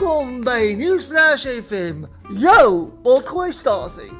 Welkom bij Nieuwsflash FM. Yo, Otgooi Stasi.